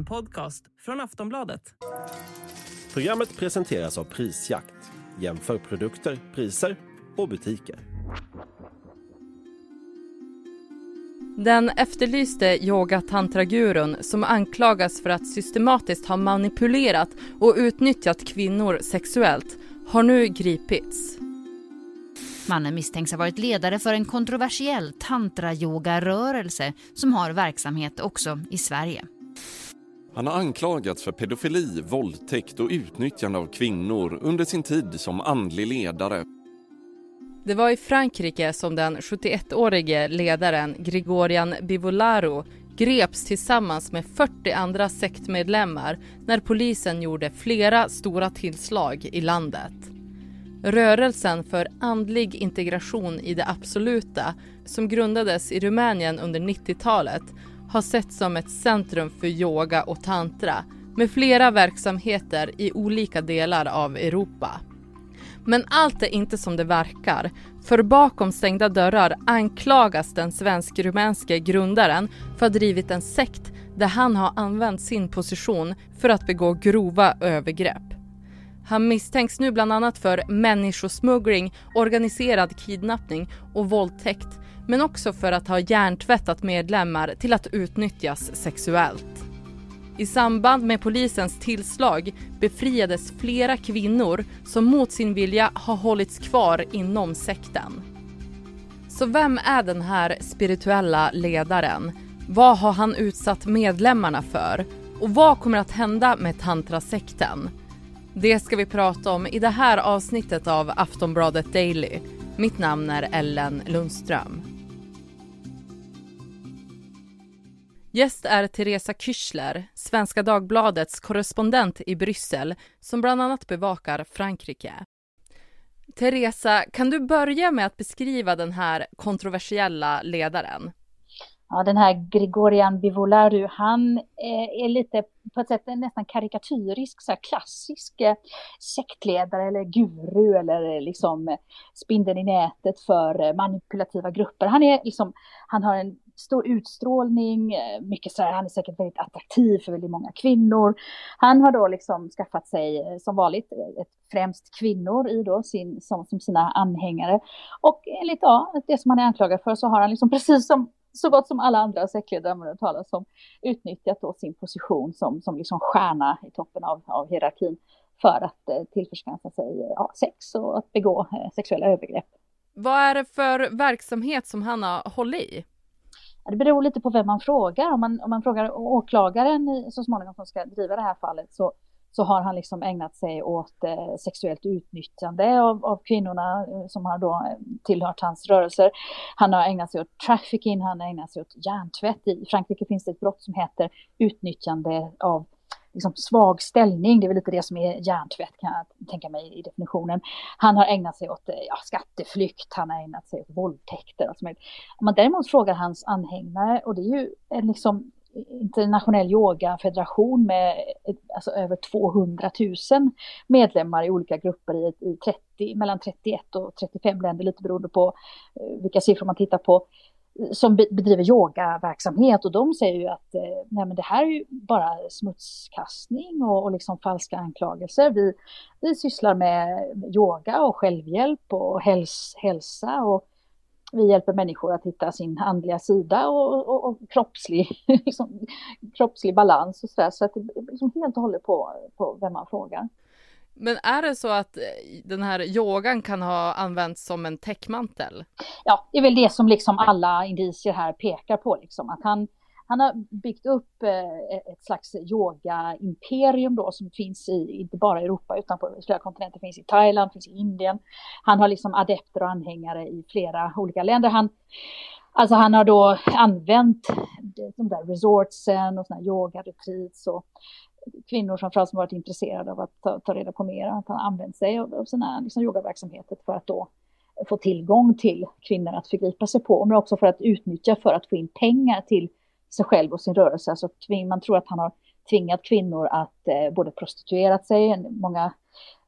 En podcast från Aftonbladet. Programmet presenteras av Prisjakt. Jämför produkter, priser och butiker. Den efterlyste yoga-tantragurun som anklagas för att systematiskt ha manipulerat och utnyttjat kvinnor sexuellt har nu gripits. Mannen misstänks ha varit ledare för en kontroversiell tantra-yoga-rörelse som har verksamhet också i Sverige. Han har anklagats för pedofili, våldtäkt och utnyttjande av kvinnor under sin tid som andlig ledare. Det var i Frankrike som den 71-årige ledaren Grigorian Bivolaro greps tillsammans med 40 andra sektmedlemmar när polisen gjorde flera stora tillslag i landet. Rörelsen för andlig integration i det absoluta som grundades i Rumänien under 90-talet har setts som ett centrum för yoga och tantra med flera verksamheter i olika delar av Europa. Men allt är inte som det verkar, för bakom stängda dörrar anklagas den svensk-rumänske grundaren för att ha drivit en sekt där han har använt sin position för att begå grova övergrepp. Han misstänks nu bland annat för människosmuggling, organiserad kidnappning och våldtäkt men också för att ha hjärntvättat medlemmar till att utnyttjas sexuellt. I samband med polisens tillslag befriades flera kvinnor som mot sin vilja har hållits kvar inom sekten. Så vem är den här spirituella ledaren? Vad har han utsatt medlemmarna för? Och vad kommer att hända med tantrasekten? Det ska vi prata om i det här avsnittet av Aftonbladet Daily. Mitt namn är Ellen Lundström. Gäst är Teresa Küchler, Svenska Dagbladets korrespondent i Bryssel som bland annat bevakar Frankrike. Teresa, kan du börja med att beskriva den här kontroversiella ledaren? Ja, den här Grigorian Bivolaru, han eh, är lite på ett sätt nästan karikatyrisk, så här klassisk eh, sektledare eller guru eller eh, liksom spindeln i nätet för manipulativa grupper. Han, är liksom, han har en stor utstrålning, eh, mycket så här, han är säkert väldigt attraktiv för väldigt många kvinnor. Han har då liksom skaffat sig, eh, som vanligt, eh, ett, främst kvinnor i då sin, som, som sina anhängare. Och enligt ja, det som han är anklagad för så har han liksom precis som så gott som alla andra sektledare man talas om utnyttjat då sin position som, som liksom stjärna i toppen av, av hierarkin för att eh, tillförskansa sig ja, sex och att begå eh, sexuella övergrepp. Vad är det för verksamhet som han har hållit i? Det beror lite på vem man frågar. Om man, om man frågar åklagaren så småningom som ska driva det här fallet så så har han liksom ägnat sig åt eh, sexuellt utnyttjande av, av kvinnorna eh, som har då eh, tillhört hans rörelser. Han har ägnat sig åt trafficking, han har ägnat sig åt hjärntvätt. I Frankrike finns det ett brott som heter utnyttjande av liksom svag ställning. Det är väl lite det som är hjärntvätt kan jag tänka mig i definitionen. Han har ägnat sig åt eh, ja, skatteflykt, han har ägnat sig åt våldtäkter. Alltså, om man däremot frågar hans anhängare, och det är ju en liksom internationell yogafederation med eh, alltså över 200 000 medlemmar i olika grupper i, i 30, mellan 31 och 35 länder, lite beroende på eh, vilka siffror man tittar på, som bedriver yogaverksamhet och de säger ju att eh, nej men det här är ju bara smutskastning och, och liksom falska anklagelser. Vi, vi sysslar med yoga och självhjälp och häls, hälsa och vi hjälper människor att hitta sin andliga sida och, och, och kroppslig, liksom, kroppslig balans och så där. Så att det liksom helt och hållet på, på vem man frågar. Men är det så att eh, den här yogan kan ha använts som en täckmantel? Ja, det är väl det som liksom alla indicier här pekar på, liksom, att han, han har byggt upp eh, ett slags yoga-imperium då som finns i, inte bara i Europa utan på flera kontinenter, finns i Thailand, finns i Indien. Han har liksom adepter och anhängare i flera olika länder. Han, alltså han har då använt de där resortsen och såna yoga-retreats och kvinnor som framförallt varit intresserade av att ta, ta, reda på mer, att han använt sig av, av sina liksom, yogaverksamheter för att då få tillgång till kvinnor att förgripa sig på, men också för att utnyttja för att få in pengar till sig själv och sin rörelse. Alltså, man tror att han har tvingat kvinnor att eh, både prostituerat sig, många,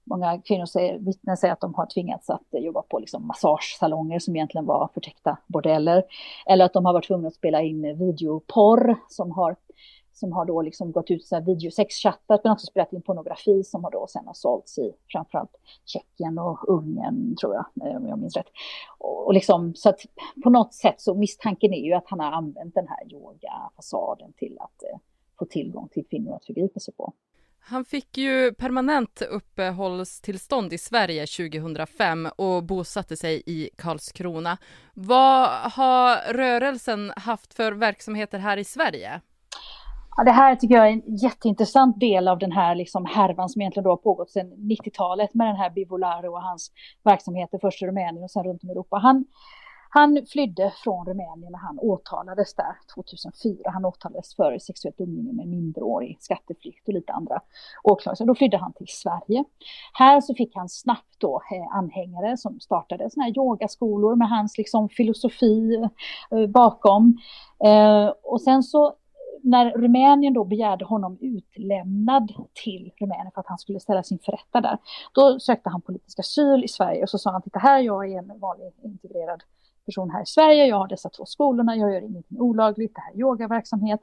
många kvinnor säger, vittnen säger att de har tvingats att eh, jobba på liksom, massagesalonger som egentligen var förtäckta bordeller. Eller att de har varit tvungna att spela in eh, videoporr som har som har då liksom gått ut så här videosexchattar men också spelat in pornografi som har då sen har sålts i framförallt Tjeckien och Ungern tror jag, eh, om jag minns rätt. Och liksom, så att på något sätt så misstanken är ju att han har använt den här yogafasaden till att eh, få tillgång till kvinnor att förgripa sig på. Han fick ju permanent uppehållstillstånd i Sverige 2005 och bosatte sig i Karlskrona. Vad har rörelsen haft för verksamheter här i Sverige? Ja, det här tycker jag är en jätteintressant del av den här liksom härvan som egentligen då har pågått sedan 90-talet med den här Bivolaro och hans verksamheter först i Rumänien och sen runt om i Europa. Han, han flydde från Rumänien när han åtalades där 2004. Han åtalades för sexuellt umgänge med minderårig, skatteflykt och lite andra åklagelser. Då flydde han till Sverige. Här så fick han snabbt då eh, anhängare som startade såna här yogaskolor med hans liksom filosofi eh, bakom. Eh, och sen så när Rumänien då begärde honom utlämnad till Rumänien för att han skulle ställa sin förrätta där, då sökte han politisk asyl i Sverige och så sa han, titta här, jag är en vanlig integrerad person här i Sverige, jag har dessa två skolorna, jag gör ingenting olagligt, det här är yogaverksamhet.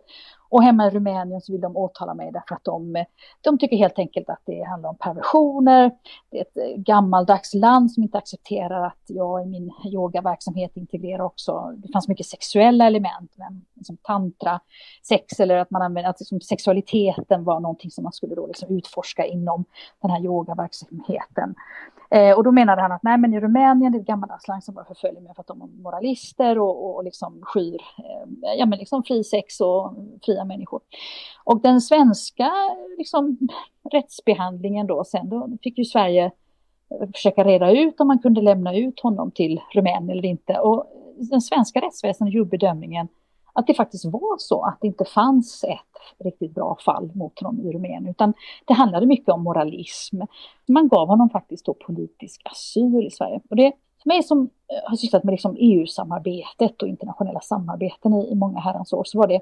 Och hemma i Rumänien så vill de åtala mig därför att de, de tycker helt enkelt att det handlar om perversioner. Det är ett eh, gammaldags land som inte accepterar att jag i min yogaverksamhet integrerar också, det fanns mycket sexuella element, men liksom tantra, sex eller att man använder, att liksom sexualiteten var någonting som man skulle då liksom utforska inom den här yogaverksamheten. Eh, och då menade han att nej men i Rumänien det är ett gammaldags land som bara förföljer mig för att de är moralister och, och, och liksom skyr eh, ja, men liksom fri sex och fria människor. Och den svenska liksom, rättsbehandlingen då sen, då fick ju Sverige eh, försöka reda ut om man kunde lämna ut honom till Rumänien eller inte. Och den svenska rättsväsendet gjorde bedömningen att det faktiskt var så att det inte fanns ett riktigt bra fall mot honom i Rumänien, utan det handlade mycket om moralism. Man gav honom faktiskt då politisk asyl i Sverige. Och det för mig som eh, har sysslat med liksom EU-samarbetet och internationella samarbeten i, i många herrans år så var det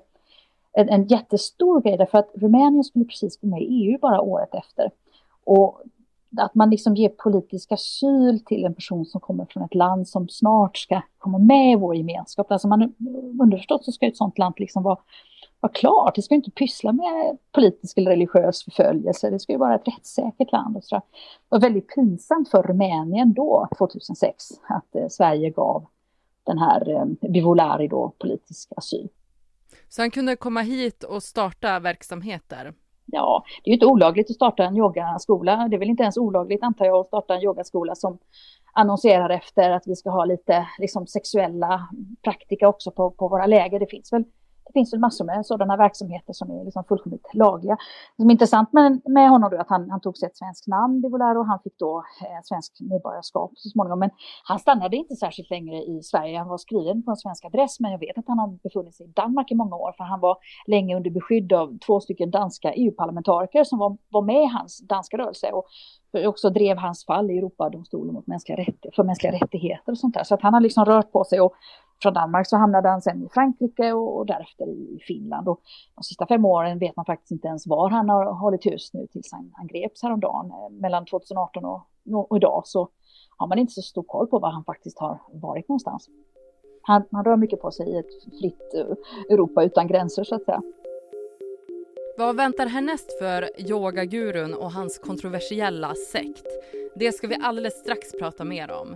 en, en jättestor grej därför att Rumänien skulle precis gå med i EU bara året efter. Och att man liksom ger politisk asyl till en person som kommer från ett land som snart ska komma med i vår gemenskap. Alltså man, underförstått så ska ett sådant land liksom vara, vara klart. Det ska inte pyssla med politisk eller religiös förföljelse. Det ska ju vara ett rättssäkert land. Och så. Det var väldigt pinsamt för Rumänien då, 2006, att eh, Sverige gav den här eh, Bivolari då politisk asyl. Så han kunde komma hit och starta verksamheter? Ja, det är ju inte olagligt att starta en yogaskola. Det är väl inte ens olagligt antar jag att starta en yogaskola som annonserar efter att vi ska ha lite liksom, sexuella praktika också på, på våra läger. Det finns väl finns väl massor med sådana verksamheter som är liksom fullkomligt lagliga. Det som är intressant med, med honom då att han, han tog sig ett svenskt namn, Bivolaro, och han fick då eh, svensk medborgarskap så småningom. Men han stannade inte särskilt längre i Sverige. Han var skriven på en svensk adress, men jag vet att han har befunnit sig i Danmark i många år, för han var länge under beskydd av två stycken danska EU-parlamentariker som var, var med i hans danska rörelse. Och också drev hans fall i Europadomstolen mot mänskliga rätt, för mänskliga rättigheter och sånt där. Så att han har liksom rört på sig och från Danmark så hamnade han sen i Frankrike och, och därefter i Finland. Och de sista fem åren vet man faktiskt inte ens var han har hållit hus nu tills han, han greps häromdagen. Eh, mellan 2018 och, och idag så har man inte så stor koll på var han faktiskt har varit någonstans. Han, han rör mycket på sig i ett fritt eh, Europa utan gränser så att säga. Vad väntar härnäst för yogagurun och hans kontroversiella sekt? Det ska vi alldeles strax prata mer om.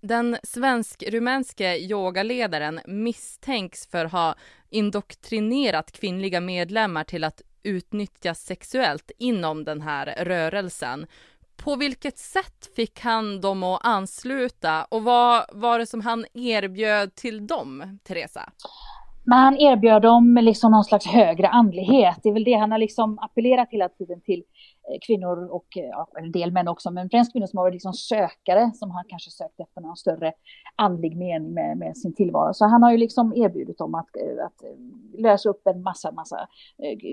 Den svensk-rumänske yogaledaren misstänks för att ha indoktrinerat kvinnliga medlemmar till att utnyttjas sexuellt inom den här rörelsen. På vilket sätt fick han dem att ansluta och vad var det som han erbjöd till dem, Teresa? Men han erbjöd dem liksom någon slags högre andlighet. Det är väl det han har liksom appellerat hela tiden till Eh, kvinnor och eh, ja, en del män också, men främst kvinnor som har varit liksom sökare som har kanske sökt efter någon större andlig mening med, med sin tillvaro. Så han har ju liksom erbjudit dem att, eh, att eh, lösa upp en massa, massa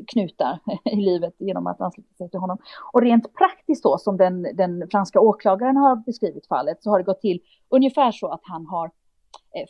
knutar i livet genom att ansluta sig till honom. Och rent praktiskt då, som den, den franska åklagaren har beskrivit fallet, så har det gått till ungefär så att han har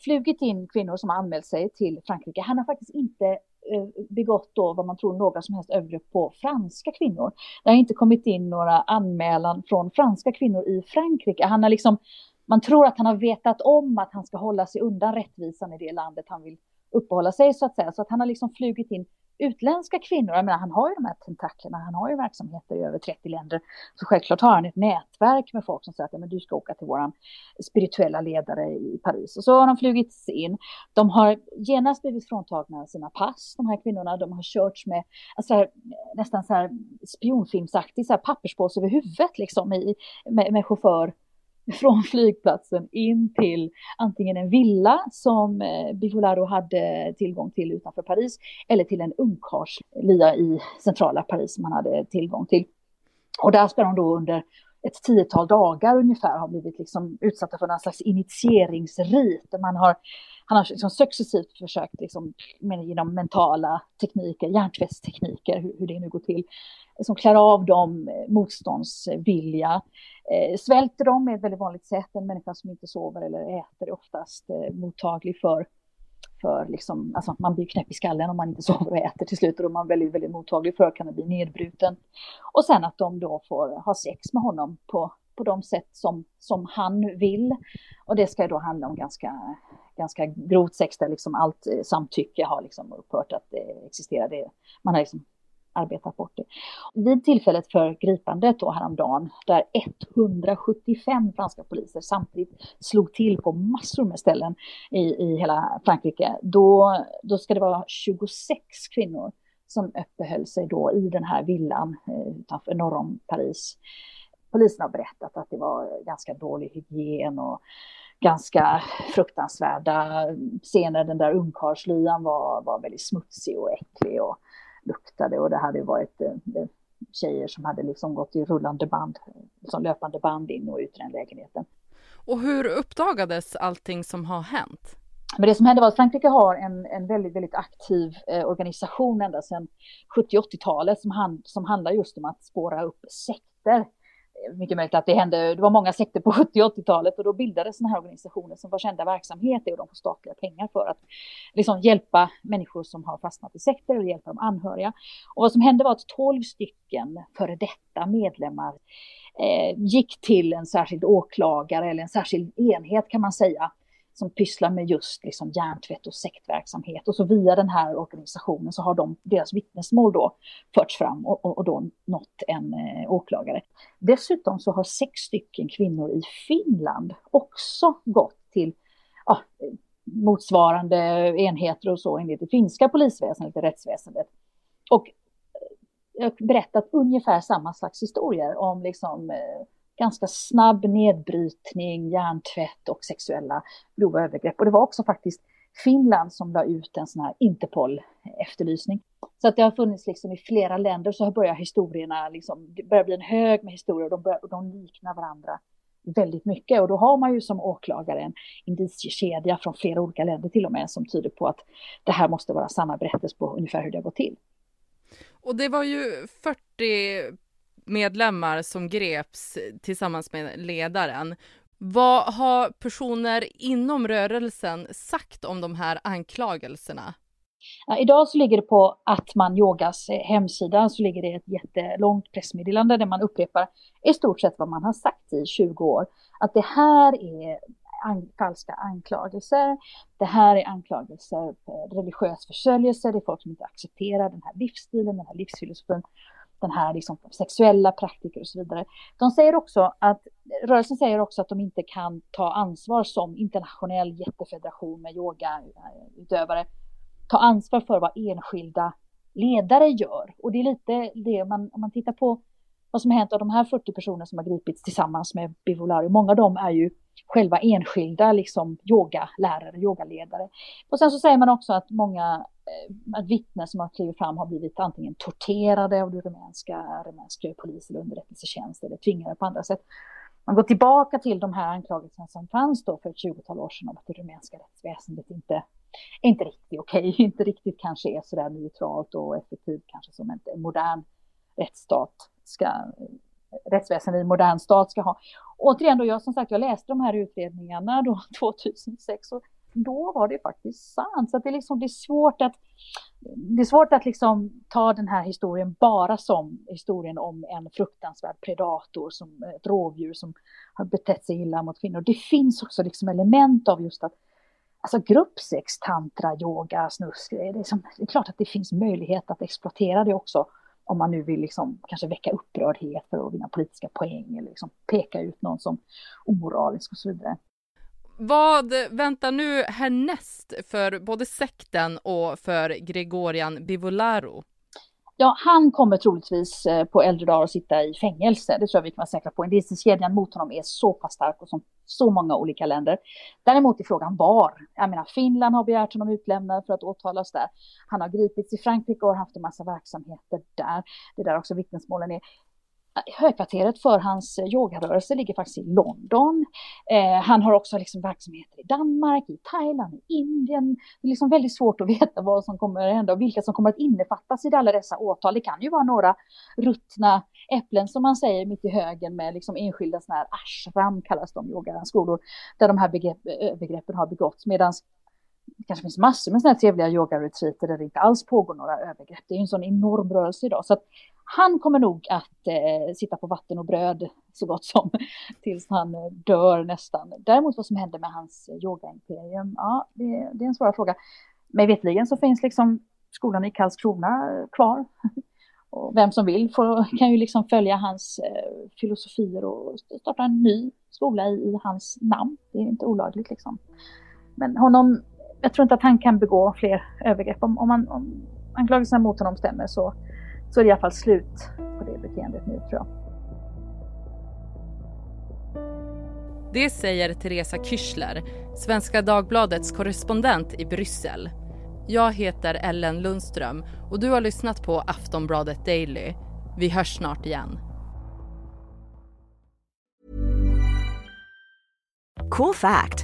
flugit in kvinnor som har anmält sig till Frankrike. Han har faktiskt inte Eh, begått då vad man tror några som helst övergrepp på franska kvinnor. Det har inte kommit in några anmälan från franska kvinnor i Frankrike. Han har liksom, man tror att han har vetat om att han ska hålla sig undan rättvisan i det landet han vill uppehålla sig så att säga. Så att han har liksom flugit in utländska kvinnor, jag menar, han har ju de här tentaklerna, han har ju verksamheter i över 30 länder. Så självklart har han ett nätverk med folk som säger att ja, men du ska åka till våran spirituella ledare i Paris. Och så har de flugits in. De har genast blivit fråntagna sina pass, de här kvinnorna. De har körts med alltså, nästan så här spionfilmsaktig så här papperspåse över huvudet liksom i, med, med chaufför från flygplatsen in till antingen en villa som eh, Bifolaro hade tillgång till utanför Paris eller till en ungkarlslya i centrala Paris som han hade tillgång till. Och där ska de då under ett tiotal dagar ungefär ha blivit liksom utsatta för någon slags initieringsrit. där Man har, han har liksom successivt försökt liksom, med, genom mentala tekniker, hjärntvättstekniker, hur, hur det nu går till, som klär av dem eh, motståndsvilja. Eh, svälter de är ett väldigt vanligt sätt. En människa som inte sover eller äter är oftast eh, mottaglig för, för liksom, alltså man blir knäpp i skallen om man inte sover och äter till slut och då är man väldigt, väldigt mottaglig för att kunna bli nedbruten. Och sen att de då får ha sex med honom på, på de sätt som, som han vill. Och det ska då handla om ganska, ganska grovt sex där liksom allt eh, samtycke har liksom upphört att eh, existera. Det, man har liksom arbetat bort det. Vid tillfället för gripandet då häromdagen, där 175 franska poliser samtidigt slog till på massor med ställen i, i hela Frankrike, då, då ska det vara 26 kvinnor som uppehöll sig då i den här villan eh, utanför norr om Paris. Polisen har berättat att det var ganska dålig hygien och ganska fruktansvärda scener. Den där ungkarlslyan var, var väldigt smutsig och äcklig och luktade och det hade varit eh, tjejer som hade liksom gått i rullande band, som löpande band in och ut i den lägenheten. Och hur uppdagades allting som har hänt? Men det som hände var att Frankrike har en, en väldigt, väldigt aktiv eh, organisation ända sedan 70-80-talet som, hand, som handlar just om att spåra upp sekter mycket möjligt att det hände, det var många sekter på 70 och 80-talet och då bildades sådana här organisationer som var kända verksamheter och de får statliga pengar för att liksom hjälpa människor som har fastnat i sekter och hjälpa de anhöriga. Och vad som hände var att 12 stycken före detta medlemmar eh, gick till en särskild åklagare eller en särskild enhet kan man säga som pysslar med just liksom hjärntvätt och sektverksamhet. Och så via den här organisationen så har de, deras vittnesmål då förts fram och, och, och då nått en eh, åklagare. Dessutom så har sex stycken kvinnor i Finland också gått till ja, motsvarande enheter och så enligt det finska polisväsendet, rättsväsendet. Och eh, jag har berättat ungefär samma slags historier om liksom eh, ganska snabb nedbrytning, hjärntvätt och sexuella grova övergrepp. Och det var också faktiskt Finland som la ut en sån här Interpol-efterlysning. Så att det har funnits liksom i flera länder så har börjat historierna, liksom, det börjar bli en hög med historier och de, börjar, och de liknar varandra väldigt mycket. Och då har man ju som åklagare en indiciekedja från flera olika länder till och med som tyder på att det här måste vara sanna berättelser på ungefär hur det har gått till. Och det var ju 40 medlemmar som greps tillsammans med ledaren. Vad har personer inom rörelsen sagt om de här anklagelserna? Idag så ligger det på att man yogas eh, hemsida så ligger det ett jättelångt pressmeddelande där man upprepar i stort sett vad man har sagt i 20 år. Att det här är an falska anklagelser. Det här är anklagelser för religiös förföljelse. Det är folk som inte accepterar den här livsstilen, den här livsfilosofin den här liksom sexuella praktiker och så vidare. De säger också att, rörelsen säger också att de inte kan ta ansvar som internationell jättefederation med yogautövare, ta ansvar för vad enskilda ledare gör. Och det är lite det man, om man tittar på vad som har hänt av de här 40 personer som har gripits tillsammans med Bivolari, många av dem är ju själva enskilda liksom yogalärare, yogaledare. Och sen så säger man också att många Eh, att vittnen som har klivit fram har blivit antingen torterade av det rumänska, rumänska polis eller underrättelsetjänst eller tvingade på andra sätt. Man går tillbaka till de här anklagelserna som fanns då för ett 20-tal år sedan om att det rumänska rättsväsendet inte, inte riktigt okej, okay, inte riktigt kanske är sådär neutralt och effektivt kanske som en modern rättsstat ska, rättsväsendet i en modern stat ska ha. Återigen då, jag som sagt, jag läste de här utredningarna då 2006 och då var det faktiskt sant. Så det, är liksom, det är svårt att, det är svårt att liksom ta den här historien bara som historien om en fruktansvärd predator, som ett rovdjur som har betett sig illa mot kvinnor. Det finns också liksom element av just att Alltså gruppsex, tantra, yoga, snusk. Det är, liksom, det är klart att det finns möjlighet att exploatera det också om man nu vill liksom kanske väcka upprördhet för att vinna politiska poäng eller liksom peka ut någon som omoralisk och så vidare. Vad väntar nu härnäst för både sekten och för Gregorian Bivolaro? Ja, han kommer troligtvis eh, på äldre dagar att sitta i fängelse. Det tror jag vi kan vara säkra på. Indiciekedjan mot honom är så pass stark och som så många olika länder. Däremot är frågan var. Jag menar, Finland har begärt honom utlämnad för att åtalas där. Han har gripits i Frankrike och har haft en massa verksamheter där. Det är där också vittnesmålen är högkvarteret för hans eh, yogarörelse ligger faktiskt i London. Eh, han har också liksom verksamheter i Danmark, i Thailand, i Indien. Det är liksom väldigt svårt att veta vad som kommer att hända och vilka som kommer att innefattas i alla dessa åtal. Det kan ju vara några ruttna äpplen som man säger mitt i högen med liksom enskilda sådana här ashram kallas de, yogaskolor, där de här begrepp, begreppen har begåtts. Medan det kanske finns massor med sådana här trevliga yogaretreater där det inte alls pågår några övergrepp. Det är ju en sån enorm rörelse idag. Så att han kommer nog att eh, sitta på vatten och bröd så gott som tills han eh, dör nästan. Däremot vad som händer med hans yogaimperium, ja, det, det är en svår fråga. Men vetligen så finns liksom skolan i Karlskrona eh, kvar. Och vem som vill får, kan ju liksom följa hans eh, filosofier och starta en ny skola i, i, hans namn. Det är inte olagligt liksom. Men honom, jag tror inte att han kan begå fler övergrepp. Om, om, man, om anklagelserna mot honom stämmer så så är det i alla fall slut på det beteendet nu tror jag. Det säger Teresa Kyschler, Svenska Dagbladets korrespondent i Bryssel. Jag heter Ellen Lundström och du har lyssnat på Aftonbladet Daily. Vi hörs snart igen. Cool fact